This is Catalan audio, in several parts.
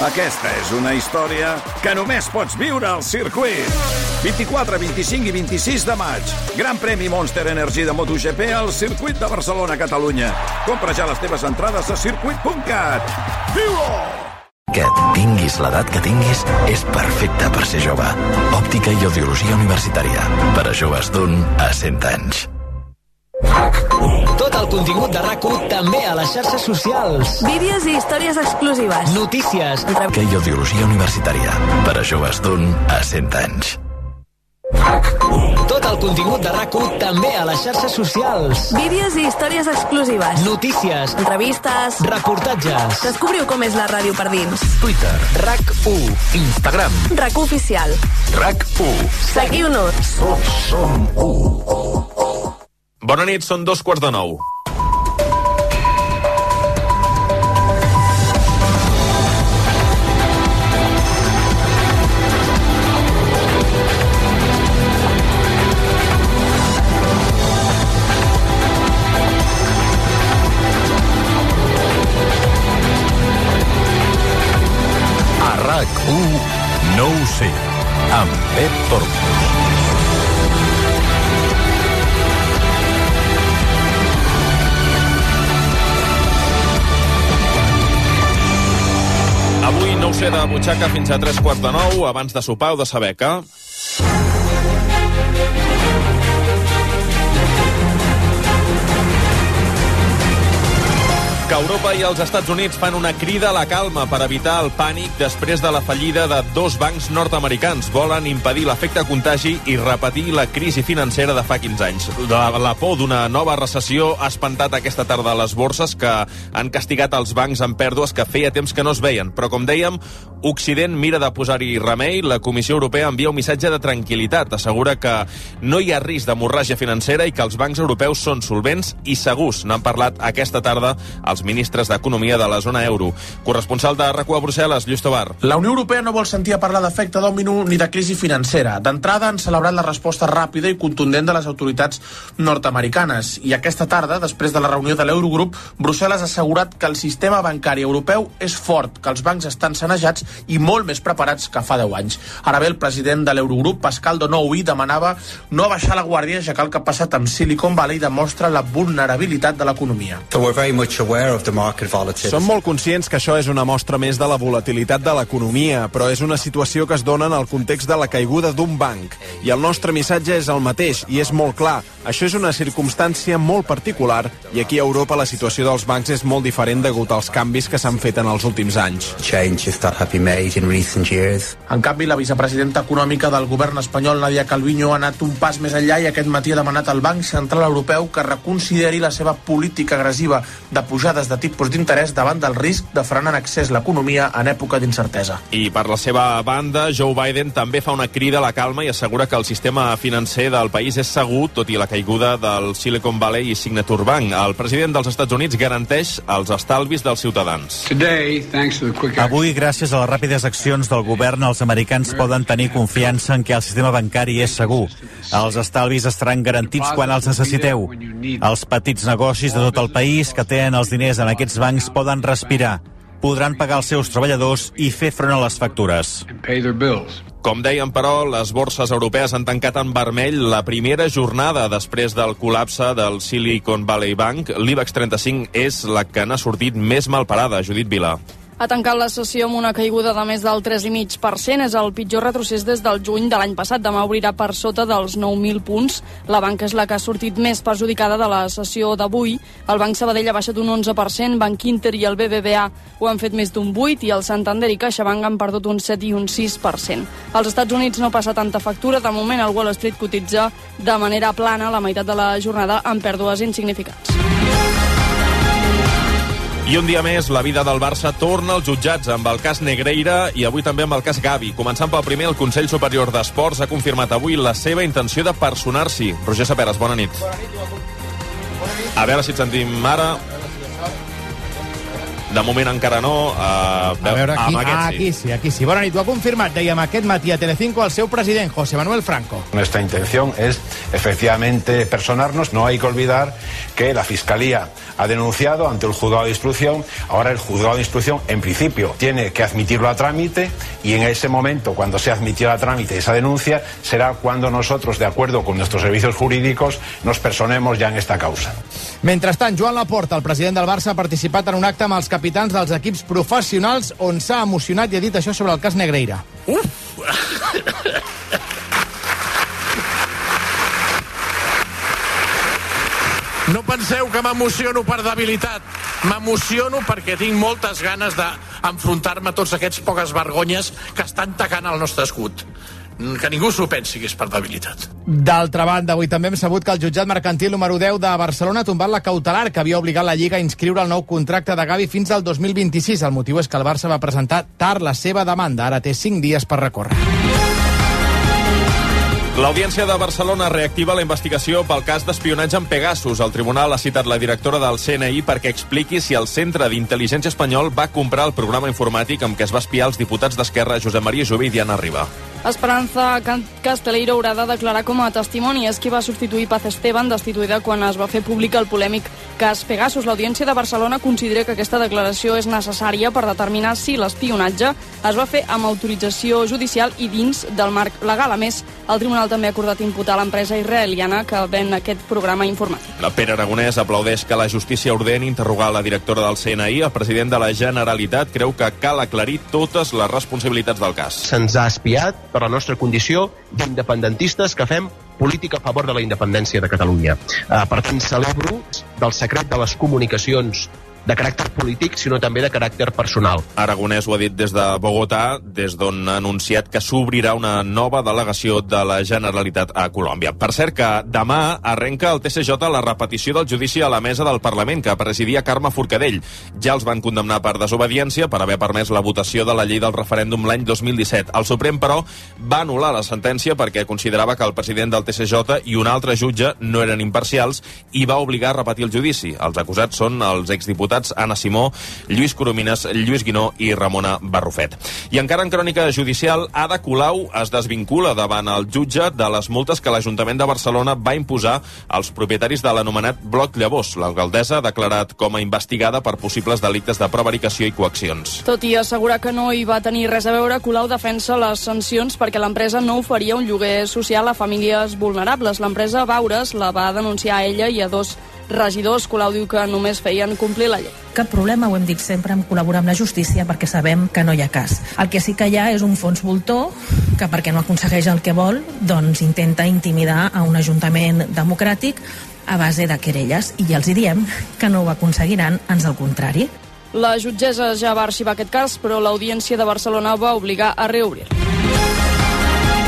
Aquesta és una història que només pots viure al circuit. 24, 25 i 26 de maig. Gran premi Monster Energy de MotoGP al circuit de Barcelona, Catalunya. Compra ja les teves entrades a circuit.cat. Viu-ho! Que tinguis l'edat que tinguis és perfecte per ser jove. Òptica i audiologia universitària. Per a joves d'un a 100 anys. Tot el contingut de rac també a les xarxes socials. Vídeos i històries exclusives. Notícies. Que i audiologia universitària. Per a joves d'un a 100 anys. Tot el contingut de rac també a les xarxes socials. Vídeos i històries exclusives. Notícies. Entrevistes. Reportatges. Descobriu com és la ràdio per dins. Twitter. RAC1. Instagram. RAC oficial. RAC1. Seguiu-nos. Som 1. Bona nit, són dos quarts de nou. Sé de butxaca fins a tres quarts de nou, abans de sopar o de saber que... que Europa i els Estats Units fan una crida a la calma per evitar el pànic després de la fallida de dos bancs nord-americans. Volen impedir l'efecte contagi i repetir la crisi financera de fa 15 anys. La, la por d'una nova recessió ha espantat aquesta tarda les borses que han castigat els bancs amb pèrdues que feia temps que no es veien. Però, com dèiem, Occident mira de posar-hi remei. La Comissió Europea envia un missatge de tranquil·litat. Assegura que no hi ha risc d'hemorràgia financera i que els bancs europeus són solvents i segurs. N'han parlat aquesta tarda els ministres d'Economia de la zona euro. Corresponsal de RACU a Brussel·les, Lluís Tobar. La Unió Europea no vol sentir a parlar d'efecte dòmino ni de crisi financera. D'entrada han celebrat la resposta ràpida i contundent de les autoritats nord-americanes. I aquesta tarda, després de la reunió de l'Eurogrup, Brussel·les ha assegurat que el sistema bancari europeu és fort, que els bancs estan sanejats i molt més preparats que fa 10 anys. Ara bé, el president de l'Eurogrup, Pascal Donoui, demanava no baixar la guàrdia, ja que el que ha passat amb Silicon Valley demostra la vulnerabilitat de l'economia. So we're very much aware of the market volatility. Som molt conscients que això és una mostra més de la volatilitat de l'economia, però és una situació que es dona en el context de la caiguda d'un banc. I el nostre missatge és el mateix, i és molt clar. Això és una circumstància molt particular, i aquí a Europa la situació dels bancs és molt diferent degut als canvis que s'han fet en els últims anys. Changes that have been made in recent years. En canvi, la vicepresidenta econòmica del govern espanyol, Nadia Calviño, ha anat un pas més enllà i aquest matí ha demanat al Banc Central Europeu que reconsideri la seva política agressiva de pujades de tipus d'interès davant del risc de frenar en excés l'economia en època d'incertesa. I per la seva banda, Joe Biden també fa una crida a la calma i assegura que el sistema financer del país és segur, tot i la caiguda del Silicon Valley i Signature Bank. El president dels Estats Units garanteix els estalvis dels ciutadans. Avui, gràcies a les ràpides accions del govern, els americans poden tenir confiança en que el sistema bancari és segur. Els estalvis estaran garantits quan els necessiteu. Els petits negocis de tot el país que tenen els diners en aquests bancs poden respirar. Podran pagar els seus treballadors i fer front a les factures. Com deien, però, les borses europees han tancat en vermell la primera jornada després del col·lapse del Silicon Valley Bank. L'IBEX 35 és la que n'ha sortit més malparada, Judit Vila. Ha tancat la sessió amb una caiguda de més del 3,5%. És el pitjor retrocés des del juny de l'any passat. Demà obrirà per sota dels 9.000 punts. La banca és la que ha sortit més perjudicada de la sessió d'avui. El Banc Sabadell ha baixat un 11%, Banc Inter i el BBVA ho han fet més d'un 8% i el Santander i CaixaBank han perdut un 7 i un 6%. Als Estats Units no passa tanta factura. De moment el Wall Street cotitza de manera plana la meitat de la jornada amb pèrdues insignificants. I un dia més, la vida del Barça torna als jutjats amb el cas Negreira i avui també amb el cas Gavi. Començant pel primer, el Consell Superior d'Esports ha confirmat avui la seva intenció de personar-s'hi. Roger Saperes, bona nit. A veure si et sentim ara. De moment encara no. Uh, A veure, aquí, amb aquest ah, sí. aquí sí, aquí sí. Bona nit, ho ha confirmat, dèiem aquest matí a Telecinco el seu president, José Manuel Franco. Nuestra intención es efectivamente personarnos. No hay que olvidar que la Fiscalía ha denunciado ante el juzgado de instrucción. Ahora el juzgado de instrucción, en principio, tiene que admitirlo a trámite y en ese momento, cuando se ha admitido a trámite esa denuncia, será cuando nosotros, de acuerdo con nuestros servicios jurídicos, nos personemos ya en esta causa. Mentrestant, Joan Laporta, el president del Barça, ha participat en un acte amb els capitans dels equips professionals on s'ha emocionat i ha dit això sobre el cas Negreira. No penseu que m'emociono per debilitat. M'emociono perquè tinc moltes ganes d'enfrontar-me a tots aquests poques vergonyes que estan tacant el nostre escut. Mm, Que ningú s'ho pensi que és per debilitat. D'altra banda, avui també hem sabut que el jutjat mercantil número 10 de Barcelona ha tombat la cautelar que havia obligat la Lliga a inscriure el nou contracte de Gavi fins al 2026. El motiu és que el Barça va presentar tard la seva demanda. Ara té 5 dies per recórrer. L'Audiència de Barcelona reactiva la investigació pel cas d'espionatge en Pegasus. El tribunal ha citat la directora del CNI perquè expliqui si el Centre d'Intel·ligència Espanyol va comprar el programa informàtic amb què es va espiar els diputats d'Esquerra Josep Maria Jové i Diana Riba. Esperanza Casteleiro haurà de declarar com a testimoni. És qui va substituir Paz Esteban, destituïda quan es va fer públic el polèmic cas Pegasus. L'Audiència de Barcelona considera que aquesta declaració és necessària per determinar si l'espionatge es va fer amb autorització judicial i dins del marc legal. A més, el tribunal també ha acordat imputar l'empresa israeliana que ven aquest programa informàtic. La Pere Aragonès aplaudeix que la justícia ordeni interrogar la directora del CNI. El president de la Generalitat creu que cal aclarir totes les responsabilitats del cas. se'ns ha espiat per la nostra condició d'independentistes que fem política a favor de la independència de Catalunya. Uh, per tant, celebro del secret de les comunicacions de caràcter polític, sinó també de caràcter personal. Aragonès ho ha dit des de Bogotà, des d'on ha anunciat que s'obrirà una nova delegació de la Generalitat a Colòmbia. Per cert que demà arrenca el TCJ la repetició del judici a la mesa del Parlament que presidia Carme Forcadell. Ja els van condemnar per desobediència per haver permès la votació de la llei del referèndum l'any 2017. El Suprem, però, va anul·lar la sentència perquè considerava que el president del TCJ i un altre jutge no eren imparcials i va obligar a repetir el judici. Els acusats són els exdiputats Anna Simó, Lluís Coromines, Lluís Guinó i Ramona Barrufet. I encara en crònica judicial, Ada Colau es desvincula davant el jutge de les multes que l'Ajuntament de Barcelona va imposar als propietaris de l'anomenat Bloc Llavors. L'alcaldessa ha declarat com a investigada per possibles delictes de prevaricació i coaccions. Tot i assegurar que no hi va tenir res a veure, Colau defensa les sancions perquè l'empresa no oferia un lloguer social a famílies vulnerables. L'empresa Baures la va denunciar a ella i a dos regidors. Colau diu que només feien complir la llei. Cap problema, ho hem dit sempre, en col·laborar amb la justícia perquè sabem que no hi ha cas. El que sí que hi ha és un fons voltor que perquè no aconsegueix el que vol, doncs intenta intimidar a un ajuntament democràtic a base de querelles i ja els hi diem que no ho aconseguiran, ans al contrari. La jutgessa ja va arxivar aquest cas, però l'Audiència de Barcelona va obligar a reobrir.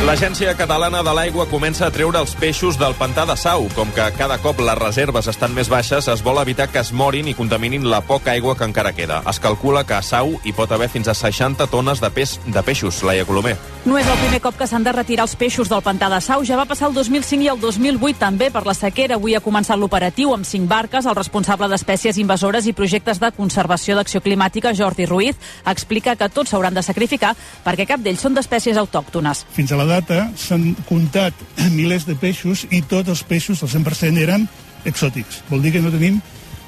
L'Agència Catalana de l'Aigua comença a treure els peixos del pantà de Sau. Com que cada cop les reserves estan més baixes, es vol evitar que es morin i contaminin la poca aigua que encara queda. Es calcula que a Sau hi pot haver fins a 60 tones de, peix, de peixos. Laia Colomer. No és el primer cop que s'han de retirar els peixos del pantà de Sau. Ja va passar el 2005 i el 2008 també per la sequera. Avui ha començat l'operatiu amb cinc barques. El responsable d'espècies invasores i projectes de conservació d'acció climàtica, Jordi Ruiz, explica que tots s'hauran de sacrificar perquè cap d'ells són d'espècies autòctones. Fins a la data s'han comptat milers de peixos i tots els peixos, el 100%, eren exòtics. Vol dir que no tenim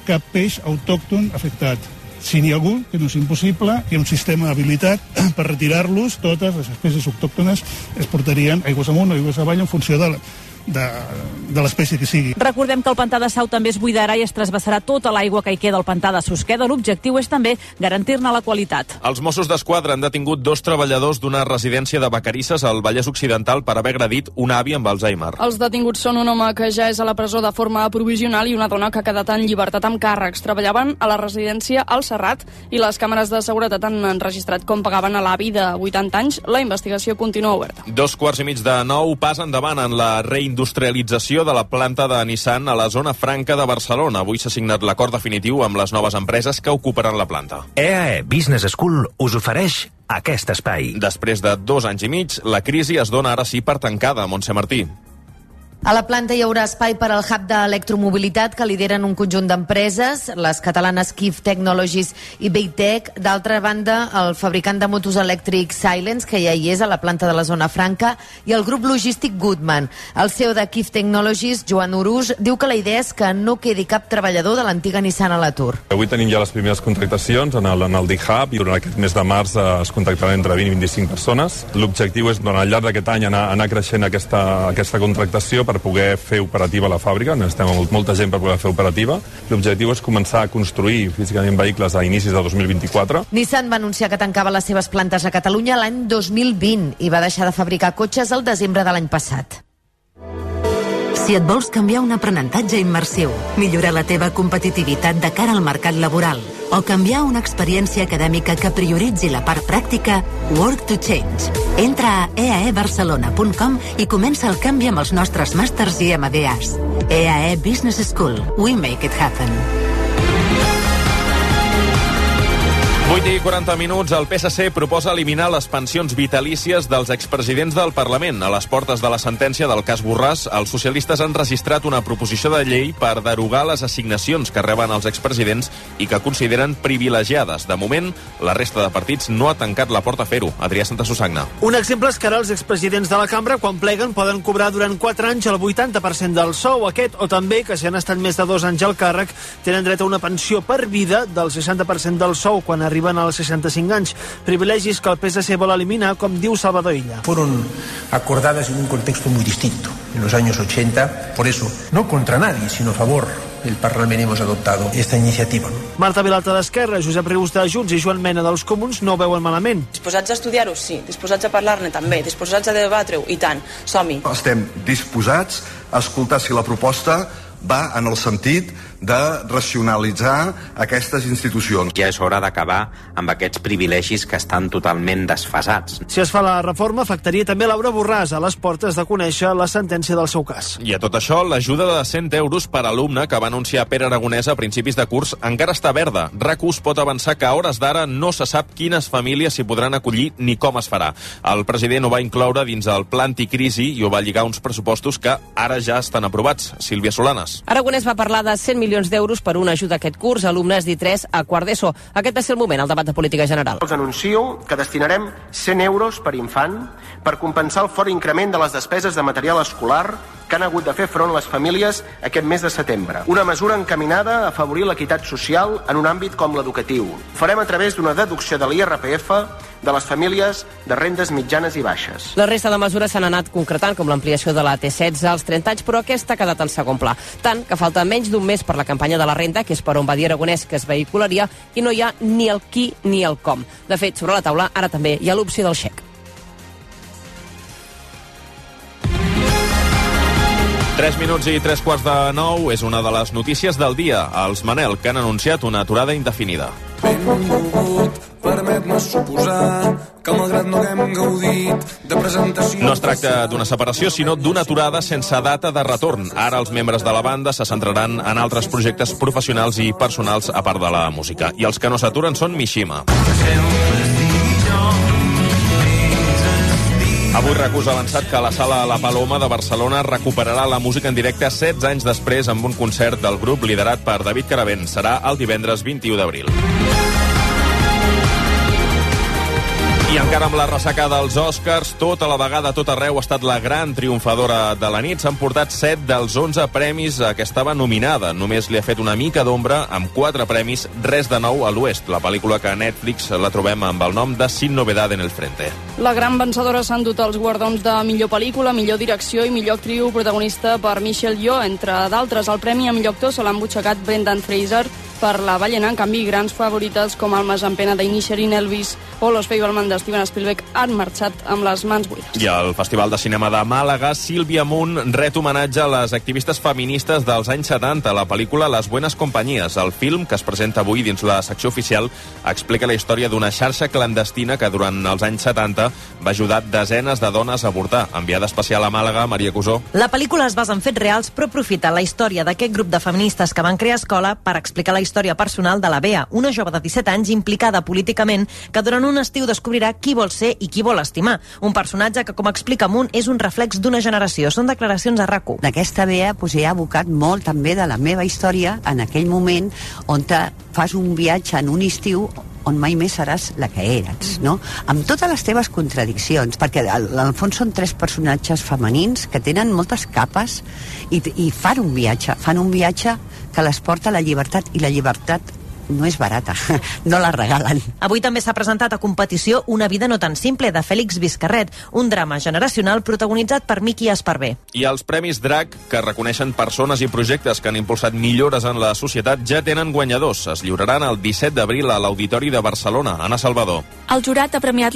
cap peix autòcton afectat. Si n'hi ha algun, que no és impossible, hi ha un sistema habilitat per retirar-los, totes les espècies autòctones es portarien aigües amunt o aigües avall en funció de, la, de, de l'espècie que sigui. Recordem que el pantà de Sau també es buidarà i es trasbassarà tota l'aigua que hi queda al pantà de Susqueda. L'objectiu és també garantir-ne la qualitat. Els Mossos d'Esquadra han detingut dos treballadors d'una residència de Vacarisses al Vallès Occidental per haver agredit un avi amb Alzheimer. Els detinguts són un home que ja és a la presó de forma provisional i una dona que ha quedat en llibertat amb càrrecs. Treballaven a la residència al Serrat i les càmeres de seguretat han enregistrat com pagaven a l'avi de 80 anys. La investigació continua oberta. Dos quarts i mig de nou pas endavant en la reindustrialització de la planta de Nissan a la zona franca de Barcelona. Avui s'ha signat l'acord definitiu amb les noves empreses que ocuparan la planta. EAE Business School us ofereix aquest espai. Després de dos anys i mig, la crisi es dona ara sí per tancada, Montse Martí. A la planta hi haurà espai per al hub d'electromobilitat que lideren un conjunt d'empreses, les catalanes Kif Technologies i Big D'altra banda, el fabricant de motos elèctrics Silence, que ja hi és a la planta de la zona franca, i el grup logístic Goodman. El CEO de Kif Technologies, Joan Urús, diu que la idea és que no quedi cap treballador de l'antiga Nissan a l'atur. Avui tenim ja les primeres contractacions en el, en el D-Hub i durant aquest mes de març eh, es contractaran entre 20 i 25 persones. L'objectiu és, durant el llarg d'aquest any, anar, anar creixent aquesta, aquesta contractació per poder fer operativa la fàbrica, necessitem molta gent per poder fer operativa. L'objectiu és començar a construir físicament vehicles a inicis de 2024. Nissan va anunciar que tancava les seves plantes a Catalunya l'any 2020 i va deixar de fabricar cotxes al desembre de l'any passat. Si et vols canviar un aprenentatge immersiu, millorar la teva competitivitat de cara al mercat laboral o canviar una experiència acadèmica que prioritzi la part pràctica, Work to Change. Entra a eaebarcelona.com i comença el canvi amb els nostres màsters i MBAs. EAE Business School. We make it happen. 8 i 40 minuts, el PSC proposa eliminar les pensions vitalícies dels expresidents del Parlament. A les portes de la sentència del cas Borràs, els socialistes han registrat una proposició de llei per derogar les assignacions que reben els expresidents i que consideren privilegiades. De moment, la resta de partits no ha tancat la porta a fer-ho. Adrià Santa Susagna. Un exemple és que ara els expresidents de la cambra, quan pleguen, poden cobrar durant 4 anys el 80% del sou aquest, o també que si han estat més de dos anys al càrrec, tenen dret a una pensió per vida del 60% del sou quan arriba arriben als 65 anys. Privilegis que el PSC vol eliminar, com diu Salvador Illa. Fueron acordadas en un contexto muy distinto, en los años 80. Por eso, no contra nadie, sino a favor el Parlament hemos adoptado esta iniciativa. Marta Vilalta d'Esquerra, Josep Rius de Junts i Joan Mena dels Comuns no ho veuen malament. Disposats a estudiar-ho? Sí. Disposats a parlar-ne? També. Disposats a debatre-ho? I tant. Som-hi. Estem disposats a escoltar si la proposta va en el sentit de racionalitzar aquestes institucions. Ja és hora d'acabar amb aquests privilegis que estan totalment desfasats. Si es fa la reforma, afectaria també Laura Borràs a les portes de conèixer la sentència del seu cas. I a tot això, l'ajuda de 100 euros per alumne que va anunciar Pere Aragonès a principis de curs encara està verda. RACUS pot avançar que a hores d'ara no se sap quines famílies s'hi podran acollir ni com es farà. El president ho va incloure dins el pla anticrisi i ho va lligar uns pressupostos que ara ja estan aprovats. Sílvia Solanes. Aragonès va parlar de 100 milions milions d'euros per una ajuda a aquest curs a alumnes d'I3 a quart d'ESO. Aquest va ser el moment, el debat de política general. Els anuncio que destinarem 100 euros per infant per compensar el fort increment de les despeses de material escolar que han hagut de fer front les famílies aquest mes de setembre. Una mesura encaminada a afavorir l'equitat social en un àmbit com l'educatiu. farem a través d'una deducció de l'IRPF de les famílies de rendes mitjanes i baixes. La resta de mesures s'han anat concretant, com l'ampliació de la T16 als 30 anys, però aquesta ha quedat en segon pla. Tant que falta menys d'un mes per la campanya de la renda, que és per on va dir Aragonès que es vehicularia, i no hi ha ni el qui ni el com. De fet, sobre la taula ara també hi ha l'opció del xec. 3 minuts i 3 quarts de 9 és una de les notícies del dia. Els Manel, que han anunciat una aturada indefinida. Benvolgut, permet-me suposar que malgrat no haguem gaudit de presentació... No es tracta d'una separació, sinó d'una aturada sense data de retorn. Ara els membres de la banda se centraran en altres projectes professionals i personals a part de la música. I els que no s'aturen són Mishima. Avui Recus avançat que la sala La Paloma de Barcelona recuperarà la música en directe 16 anys després amb un concert del grup liderat per David Caravent. Serà el divendres 21 d'abril. I encara amb la ressaca dels Oscars, tota la vegada, tot arreu, ha estat la gran triomfadora de la nit. S'han portat 7 dels 11 premis a què estava nominada. Només li ha fet una mica d'ombra amb 4 premis, res de nou a l'oest. La pel·lícula que a Netflix la trobem amb el nom de Sin Novedad en el Frente. La gran vencedora s'han dut els guardons de millor pel·lícula, millor direcció i millor actriu protagonista per Michelle Yeoh. Entre d'altres, el premi a millor actor se l'han butxacat Brendan Fraser per la ballena. En canvi, grans favorites com Almas en pena d'Inisherin Elvis o Los Fableman de Steven Spielberg han marxat amb les mans buides. I al Festival de Cinema de Màlaga, Sílvia Munt ret homenatge a les activistes feministes dels anys 70, la pel·lícula Les Buenas Companyies. El film, que es presenta avui dins la secció oficial, explica la història d'una xarxa clandestina que durant els anys 70 va ajudar desenes de dones a avortar. Enviada especial a Màlaga, Maria Cusó. La pel·lícula es basa en fets reals, però aprofita la història d'aquest grup de feministes que van crear escola per explicar la història història personal de la Bea, una jove de 17 anys implicada políticament que durant un estiu descobrirà qui vol ser i qui vol estimar. Un personatge que, com explica Munt, és un reflex d'una generació. Són declaracions a rac D'aquesta Bea doncs, he abocat molt també de la meva història en aquell moment on fas un viatge en un estiu on mai més seràs la que eres, no? Amb totes les teves contradiccions, perquè al, al fons són tres personatges femenins que tenen moltes capes i, i fan un viatge, fan un viatge que les porta a la llibertat i la llibertat no és barata, no la regalen. Avui també s'ha presentat a competició Una vida no tan simple, de Fèlix Vizcarret, un drama generacional protagonitzat per Miqui Esparvé. I els Premis DRAC, que reconeixen persones i projectes que han impulsat millores en la societat, ja tenen guanyadors. Es lliuraran el 17 d'abril a l'Auditori de Barcelona. Anna Salvador. El jurat ha premiat